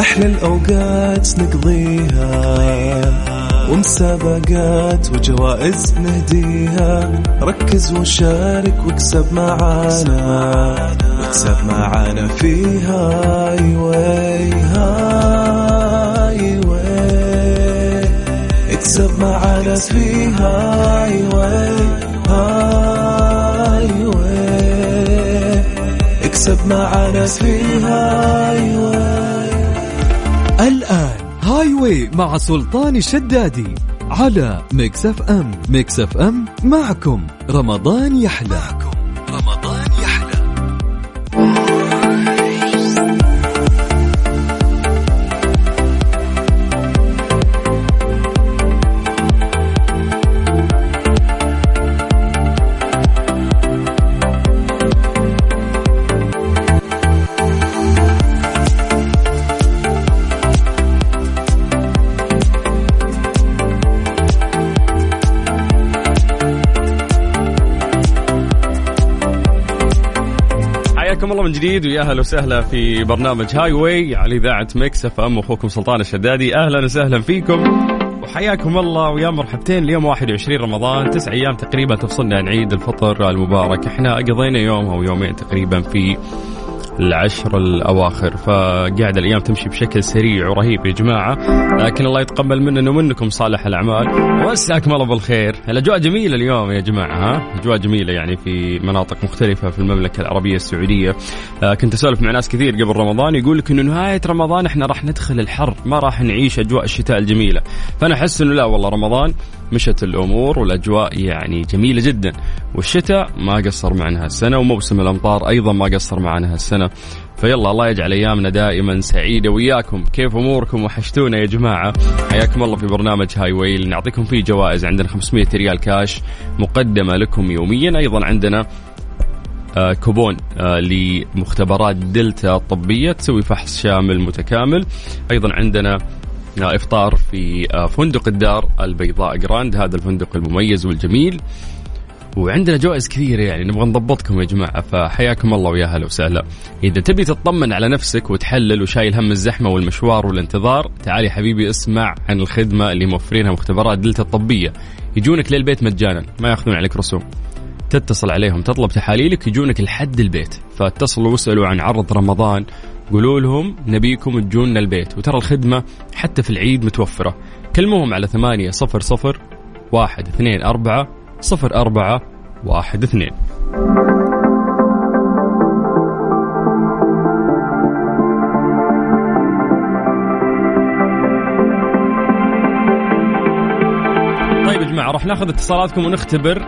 أحلى الأوقات نقضيها ومسابقات وجوائز نهديها. ركز وشارك واكسب معانا واكسب معانا فيها. هاي واي هاي واي. اكسب معانا فيها. هاي واي هاي واي. اكسب معانا فيها. Highway. Highway مع سلطان الشدادي على Mix FM. Mix FM معكم. رمضان يحلى. من جديد ويا أهلا وسهلا في برنامج Highway على إذاعة Mix FM. أخوكم سلطان الشدادي أهلا وسهلا فيكم. وحياكم الله ويا مرحبتين اليوم 21 رمضان. تسع أيام تقريبا تفصلنا عن عيد الفطر المبارك. إحنا قضينا يوم أو يومين تقريبا في العشر الأواخر. فقاعد الأيام تمشي بشكل سريع ورهيب يا جماعة. لكن الله يتقبل مننا ومنكم صالح الأعمال. ومساكم الله بالخير. الأجواء جميلة اليوم يا جماعة ها؟ أجواء جميلة يعني في مناطق مختلفة في المملكة العربية السعودية. آه، كنت أسولف مع ناس كثير قبل رمضان يقول لك إنه نهاية رمضان إحنا راح ندخل الحر ما راح نعيش أجواء الشتاء الجميلة. فأنا أحس إنه لا والله رمضان مشت الأمور والأجواء يعني جميلة جدا. والشتاء ما قصر معنا هالسنة وموسم الأمطار أيضا ما قصر معنا فيلا الله يجعل أيامنا دائما سعيدة وياكم. كيف أموركم؟ وحشتونا يا جماعة. حياكم الله في برنامج هاي اللي نعطيكم فيه جوائز عندنا 500 ريال كاش مقدمة لكم يوميا. أيضا عندنا آه، كوبون آه، لمختبرات دلتا الطبية. تسوي فحص شامل متكامل. أيضا عندنا آه، إفطار في آه، فندق الدار البيضاء جراند. هذا الفندق المميز والجميل. وعندنا جوائز كثيرة يعني نبغى نضبطكم يا جماعة فحياكم الله ويا هلا وسهلا. إذا تبي تطمن على نفسك وتحلل وشايل هم الزحمة والمشوار والانتظار تعال يا حبيبي اسمع عن الخدمة اللي موفرينها مختبرات دلتا الطبية. يجونك للبيت مجانا ما ياخذون عليك رسوم. تتصل عليهم تطلب تحاليلك يجونك لحد البيت. فاتصلوا واسألوا عن عرض رمضان. قولوا لهم نبيكم تجونا البيت. وترى الخدمة حتى في العيد متوفرة. كلموهم على ثمانية صفر صفر واحد اثنين أربعة صفر أربعة واحد اثنين. طيب يا جماعة راح ناخذ اتصالاتكم ونختبر.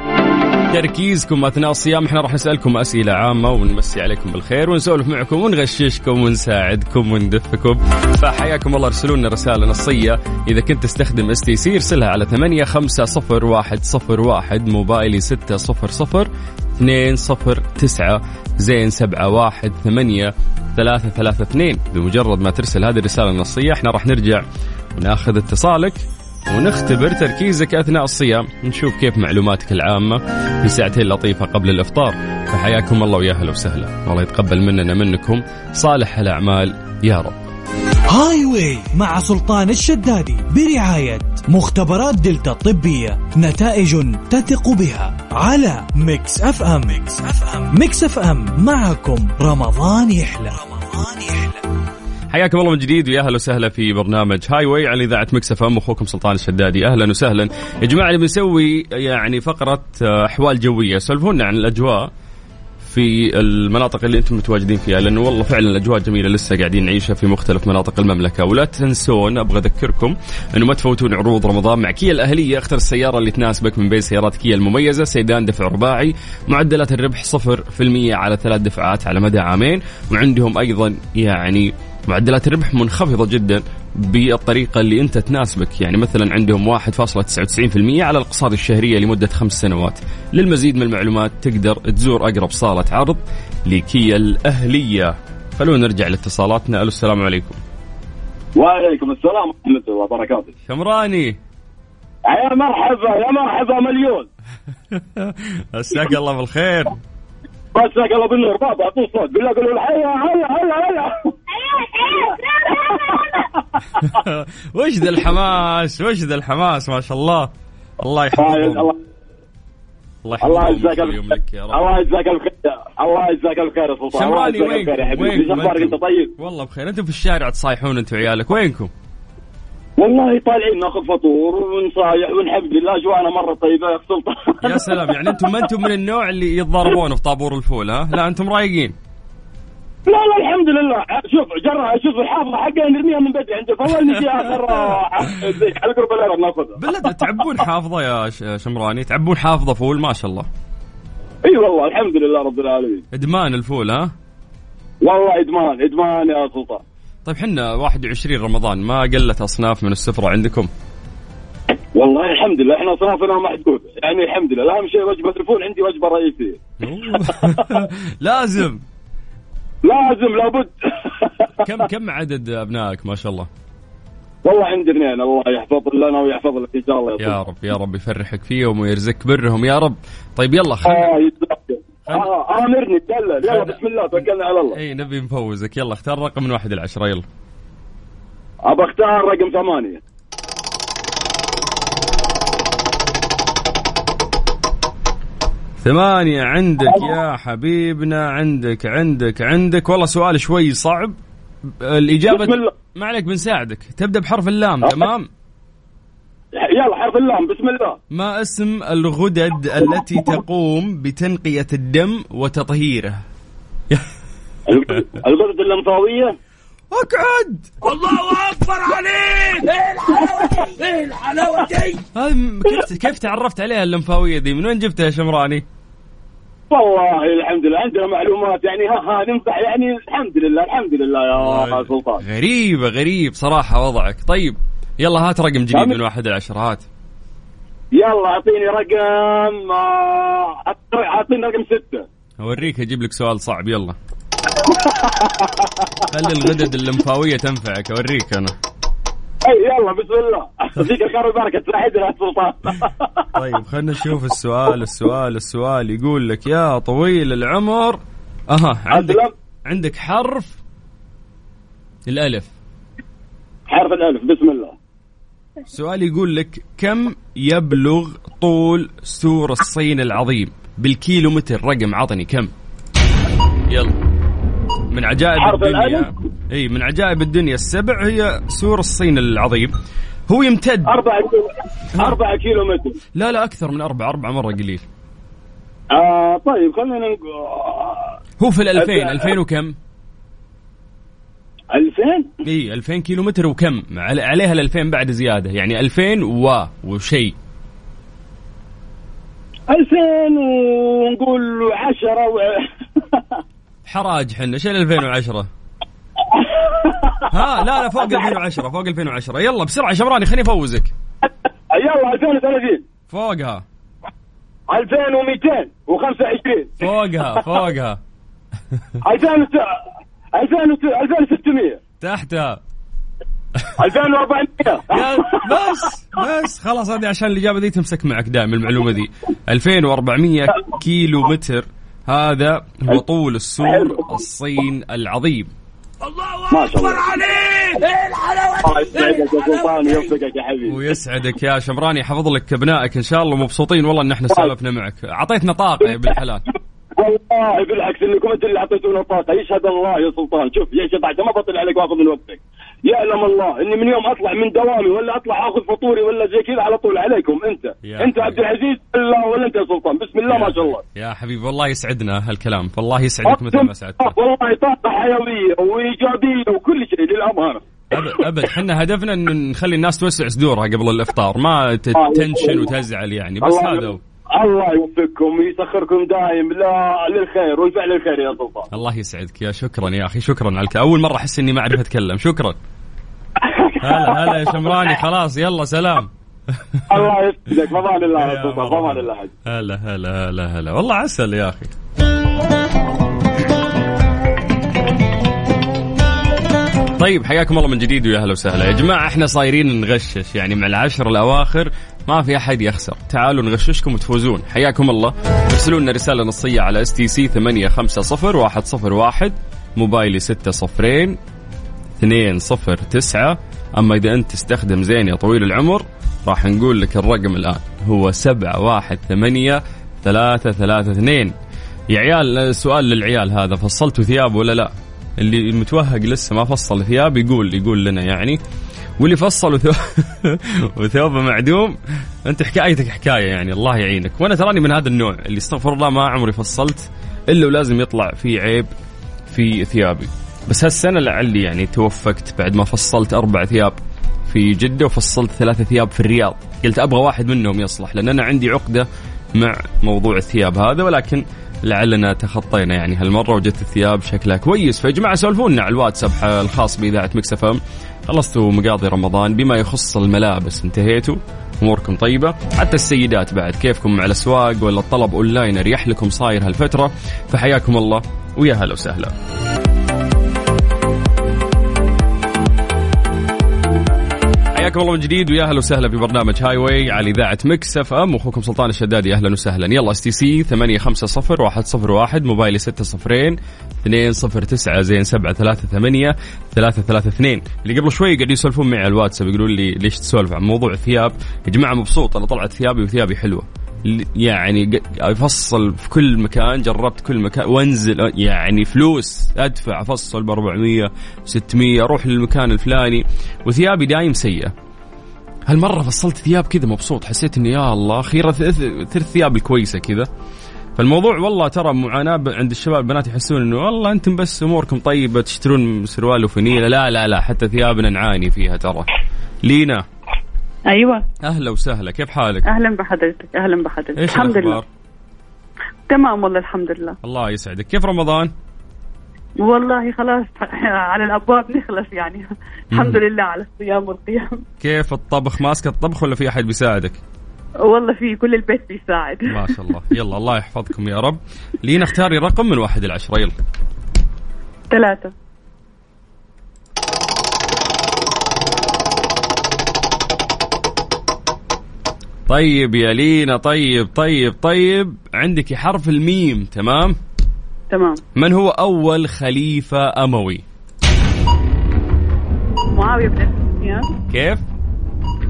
تركيزكم أثناء الصيام. إحنا راح نسألكم أسئلة عامة ونمسي عليكم بالخير ونسولف معكم ونغششكم ونساعدكم وندفكم. فحياكم الله ارسلوا لنا رسالة نصية. إذا كنت تستخدم STC ارسلها على 850101 موبايلي 600 209 زين 718 ثلاثة ثلاثة اثنين. بمجرد ما ترسل هذه الرسالة النصية إحنا راح نرجع وناخذ اتصالك. ونختبر تركيزك أثناء الصيام. نشوف كيف معلوماتك العامة في ساعتين لطيفة قبل الإفطار. فحياكم الله ويا أهلا وسهلا. والله يتقبل مننا منكم. صالح الأعمال يا رب. Highway مع سلطان الشدادي برعاية مختبرات دلتا الطبية نتائج تثق بها على Mix FM. Mix FM. Mix FM. معكم رمضان يحلى. رمضان يحلى. حياكم الله من جديد ويا أهلا وسهلا في برنامج Highway على إذاعة Mix FM. أخوكم سلطان الشدادي. أهلا وسهلا. يا جماعة اللي بنسوي يعني فقرة آه، أحوال جوية. سولفونا عن الأجواء في المناطق اللي أنتم متواجدين فيها لأنه والله فعلا الأجواء جميلة. لسه قاعدين نعيشها في مختلف مناطق المملكة. ولا تنسون أبغى أذكركم إنه ما تفوتون عروض رمضان مع كيا الأهلية. أختر السيارة اللي تناسبك من بين سيارات كيا المميزة. سيدان دفع رباعي. معدلات الربح 0% على ثلاث دفعات على مدى عامين. وعندهم أيضا يعني معدلات الربح منخفضة جدا بالطريقة اللي أنت تناسبك. يعني مثلا عندهم 1.99% على الأقساط الشهرية لمدة خمس سنوات. للمزيد من المعلومات تقدر تزور أقرب صالة عرض لكيا الأهلية. خلونا نرجع لاتصالاتنا. ألو السلام عليكم. وعليكم السلام ورحمة الله وبركاته. شمراني. يا مرحبا يا مرحبا مليون. مساك الله بالخير. مساك الله بالنور. بابا أعطوه صوت. بالله قولوا هيا هيا هيا هيا وش ذا الحماس؟ وش ذا الحماس؟ ما شاء الله. الله يحفظهم الله الله يجزاك يا رب. الله يجزاك الخير. الله يجزاك الخير يا سلطان. الله يجزاك الخير. يا وينكم؟ حبيبي أخبارك انت؟ طيب؟ والله بخير. أنتم في الشارع تصايحون انت وعيالك وينكم؟ والله طالعين ناخذ فطور ونصايح والحمد لله اجواءنا مرة طيبة يا سلطان. يا سلام. يعني أنتم ما أنتم من النوع اللي يتضاربون في طابور الفول ها؟ لا أنتم رايقين. لا لا الحمد لله. شوف جرى شوف الحافظة حقها نرميها من بدري عند فول نجي آخر زي على قرب الأرض ناخذها بالله تعبون حافظة يا شمراني؟ تعبون حافظة فول ما شاء الله. إي والله الحمد لله رب العالمين. إدمان الفول ها؟ والله إدمان إدمان يا سلطان. طيب حنا 21 رمضان ما قلت أصناف من السفرة عندكم؟ والله الحمد لله إحنا صنافنا محدوده يعني الحمد لله أهم شيء وجبة الفول عندي وجبة رئيسية. لازم. لازم لابد. كم كم عدد أبنائك؟ ما شاء الله. والله عندي اثنين الله يحفظ لنا ويحفظ لك إن شاء الله يا يا رب يا رب يفرحك فيهم ويرزقك برهم. يا رب. طيب يلا آه يتذكر آه آمرني دلل يلا بسم الله توكلنا على الله. إي نبي نفوزك. يلا اختار رقم من واحد لعشرة يلا. ابى أختار رقم ثمانية. ثمانية عندك يا حبيبنا عندك عندك عندك. والله سؤال شوي صعب. الإجابة. ما عليك بنساعدك تبدأ بحرف اللام تمام؟ يلا حرف اللام. بسم الله. ما اسم الغدد التي تقوم بتنقية الدم وتطهيره؟ الغدد اللمفاويه أقعد! هذه م- كيف كيف تعرفت عليها اللمفاوية دي؟ من وين جبتها يا شمراني؟ والله الحمد لله عندنا معلومات يعني ها ها نمسح يعني الحمد لله الحمد لله يا سلطان. غريبة غريب صراحة وضعك. طيب يلا هات رقم جديد نعم. من واحد لعشرة هات. يلا أعطيني رقم آه، أعطيني رقم ستة. أوريك أجيب لك سؤال صعب يلا. خلي الغدد اللمفاوية تنفعك أوريك أنا. إي يلا بسم الله. فيك الخير والبركة تساعدنا يا سلطان. طيب خلينا نشوف السؤال السؤال السؤال. يقول لك يا طويل العمر. أها عندك. عندك حرف الألف. حرف الألف بسم الله. السؤال يقول لك كم يبلغ طول سور الصين العظيم؟ بالكيلومتر رقم عطني كم؟ يلا. من عجائب الدنيا؟ إي من عجائب الدنيا. السبع هي سور الصين العظيم. هو يمتد. أربعة كيلو أربعة كيلو متر. لا لا أكثر من أربعة. أربعة مرة قليل. آه طيب خلينا نقول هو في الألفين. ألفين. وكم؟ 2000 إي 2000 كيلو متر وكم؟ عل- عليها ال 2000 بعد زيادة. يعني 2000 و وشيء. 2000 ونقول 10 و... حراج حنا شيل 2010 ها لا لا فوق 2010 فوق 2010 يلا بسرعة شمراني خليني افوزك يلا 2030 فوقها. 2225 فوقها فوقها. 2000 2600 تحتها. 2400 يا بس بس خلاص هذه عشان الإجابة دي تمسك معك دائما المعلومة دي. 2400 كيلو متر هذا هو طول السور الصين العظيم. ما شاء الله. الله يسعدك يا سلطان ويوفقك يا حبيبي. ويسعدك يا شمراني حفظ لك ابنائك إن شاء الله. مبسوطين والله إن إحنا سولفنا معك. أعطيتنا طاقة يا ابن الحلال. والله بالعكس إنكم أنتم اللي اعطيتونا طاقة. يشهد الله يا سلطان. شوف يا شيخ ما بطل عليك وآخذ من وقتك. يعلم الله إني من يوم أطلع من دوامي ولا أطلع آخذ فطوري ولا زي كذا على طول عليكم أنت. أنت. عبد العزيز ولا ولا أنت يا سلطان. بسم الله ما شاء الله. يا حبيبي والله يسعدنا هالكلام. والله يسعدك مثل ما سعدت. والله طاقة حيوية وإيجابية وكل شيء للأمانة. ابد أبد. إحنا هدفنا إن نخلي الناس توسع صدورها قبل الإفطار ما ت- تنشن وتزعل يعني. بس هذا الله يوفقكم ويسخركم دايم. لا للخير والفعل الخير يا سلطان الله يسعدك يا شكرا يا أخي شكرا على الك- أول مرة أحس إني ما أعرف أتكلم. شكرا. هلا هلا يا شمراني. خلاص يلا سلام. الله يسعدك. فضان الله يا سلطان. فضان الله. هلا هلا هلا هلا. والله عسل يا أخي. طيب حياكم الله من جديد ويا أهلا وسهلا. يا جماعة إحنا صايرين نغشش. يعني مع العشر الأواخر ما في أحد يخسر. تعالوا نغششكم وتفوزون. حياكم الله. ارسلوا لنا رسالة نصية على STC 850101 موبايلي 6 صفرين اثنين صفر تسعة. أما إذا أنت تستخدم زين يا طويل العمر راح نقول لك الرقم الآن. هو سبعة واحد ثمانية ثلاثة ثلاثة اثنين. يا عيال سؤال للعيال هذا فصلتوا ثياب ولا لا؟ اللي متوهق لسه ما فصل ثياب يقول يقول لنا يعني. واللي فصل وثوبه معدوم انت حكايتك حكاية يعني الله يعينك. وأنا تراني من هذا النوع اللي استغفر الله ما عمري فصلت إلا ولازم يطلع في عيب في ثيابي. بس هالسنة لعلي يعني توفقت بعد ما فصلت أربع ثياب في جدة وفصلت ثلاثة ثياب في الرياض. قلت أبغى واحد منهم يصلح لأن أنا عندي عقدة مع موضوع الثياب هذا ولكن لعلنا تخطينا يعني هالمرة وجدت الثياب شكلها كويس. فيا جماعة سولفونا على الواتساب الخاص بإذاعة Mix FM. خلصتوا مقاضي رمضان بما يخص الملابس انتهيتوا أموركم طيبة. حتى السيدات بعد كيفكم مع الأسواق ولا الطلب اونلاين اريح لكم صاير هالفترة؟ فحياكم الله ويا هلا وسهلا. حياكم الله من جديد ويا أهلا وسهلا في برنامج Highway على إذاعة Mix FM أخوكم سلطان الشدادي أهلا وسهلا. يلا STC 850 101 موبايلي 6 صفرين 2 0 9 زين 7 3 8 3 3 2 اللي قبل شوي قاعدين يسولفون معي على الواتساب يقولون لي ليش تسولف عن موضوع الثياب يا جماعة مبسوط أنا طلعت ثيابي وثيابي حلوة. يعني أفصل في كل مكان جربت كل مكان وأنزل يعني فلوس أدفع أفصل ب 400 600 أروح للمكان الفلاني. وثيابي دايم سيئة. هالمرة فصلت ثياب كذا مبسوط حسيت إني يا الله أخيرا ثلاث ثياب الكويسه كذا. فالموضوع والله ترى معاناة عند الشباب البنات يحسون إنه والله أنتم بس أموركم طيبة تشترون سروال وفنيلة. لا لا لا حتى ثيابنا نعاني فيها ترى. لينا. أيوه. أهلا وسهلا كيف حالك؟ أهلا بحضرتك أهلا بحضرتك. إيش الحمد الأخبار؟ لله تمام والله الحمد لله. الله يسعدك. كيف رمضان؟ والله خلاص على الأبواب نخلص يعني. الحمد لله على الصيام والقيام. كيف الطبخ؟ ماسك الطبخ ولا في أحد بيساعدك؟ والله في كل البيت بيساعد. ما شاء الله. يلا الله يحفظكم يا رب. لينا اختاري رقم من واحد إلى عشرة يلا. ثلاثة. طيب يا لينا طيب طيب طيب. عندك حرف الميم تمام؟ تمام. من هو أول خليفة أموي؟ معاوية بن أبي سفيان. كيف؟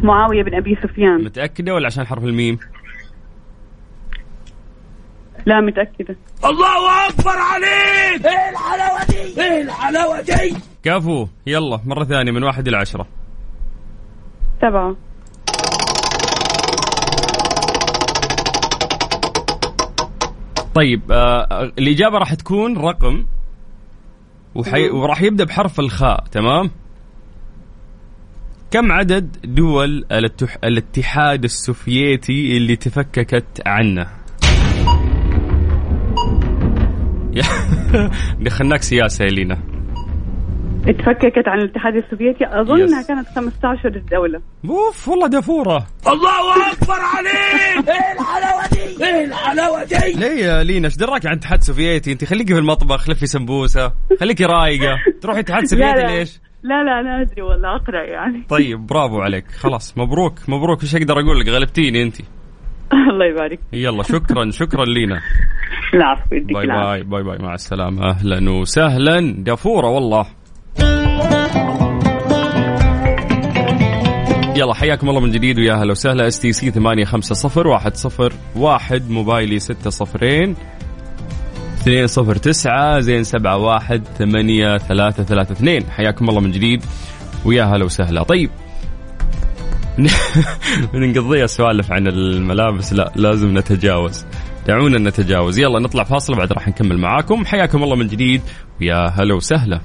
معاوية بن أبي سفيان. متأكدة ولا عشان حرف الميم؟ لا متأكدة. كفو يلا مرة ثانية من واحد إلى عشرة. سبعة. طيب آه الإجابة راح تكون رقم وحي... وراح يبدأ بحرف الخاء تمام؟ كم عدد دول الاتح... الاتحاد السوفيتي اللي تفككت عنه؟ دخلناك سياسة يا لينا اتفككت عن الاتحاد السوفيتي؟ يس. إنها كانت 15 دولة. أوف والله دافورة ليه يا لينا إيش دراك عن الاتحاد السوفيتي انت خليكي في المطبخ لفي سمبوسة. خليكي رايقة. تروحي الاتحاد السوفيتي لا. ليش؟ لا لا أنا أدري والله أقرأ يعني. طيب برافو عليك. خلاص مبروك مبروك. إيش أقدر أقول لك؟ غلبتيني أنت. الله يبارك. يلا شكرا شكرا لينا. العفو bye bye bye bye. مع السلامة. أهلا وسهلا. دافورة والله. يلا حياكم الله من جديد ويا هلا وسهلا. STC 850 101 موبايلي 6 صفرين 209 زين 71 8 3 3 2 حياكم الله من جديد ويا هلا وسهلا. طيب. نقضيها سوالف عن الملابس. لا لازم نتجاوز. دعونا نتجاوز. يلا نطلع فاصل بعد راح نكمل معاكم. حياكم الله من جديد ويا هلا وسهلا.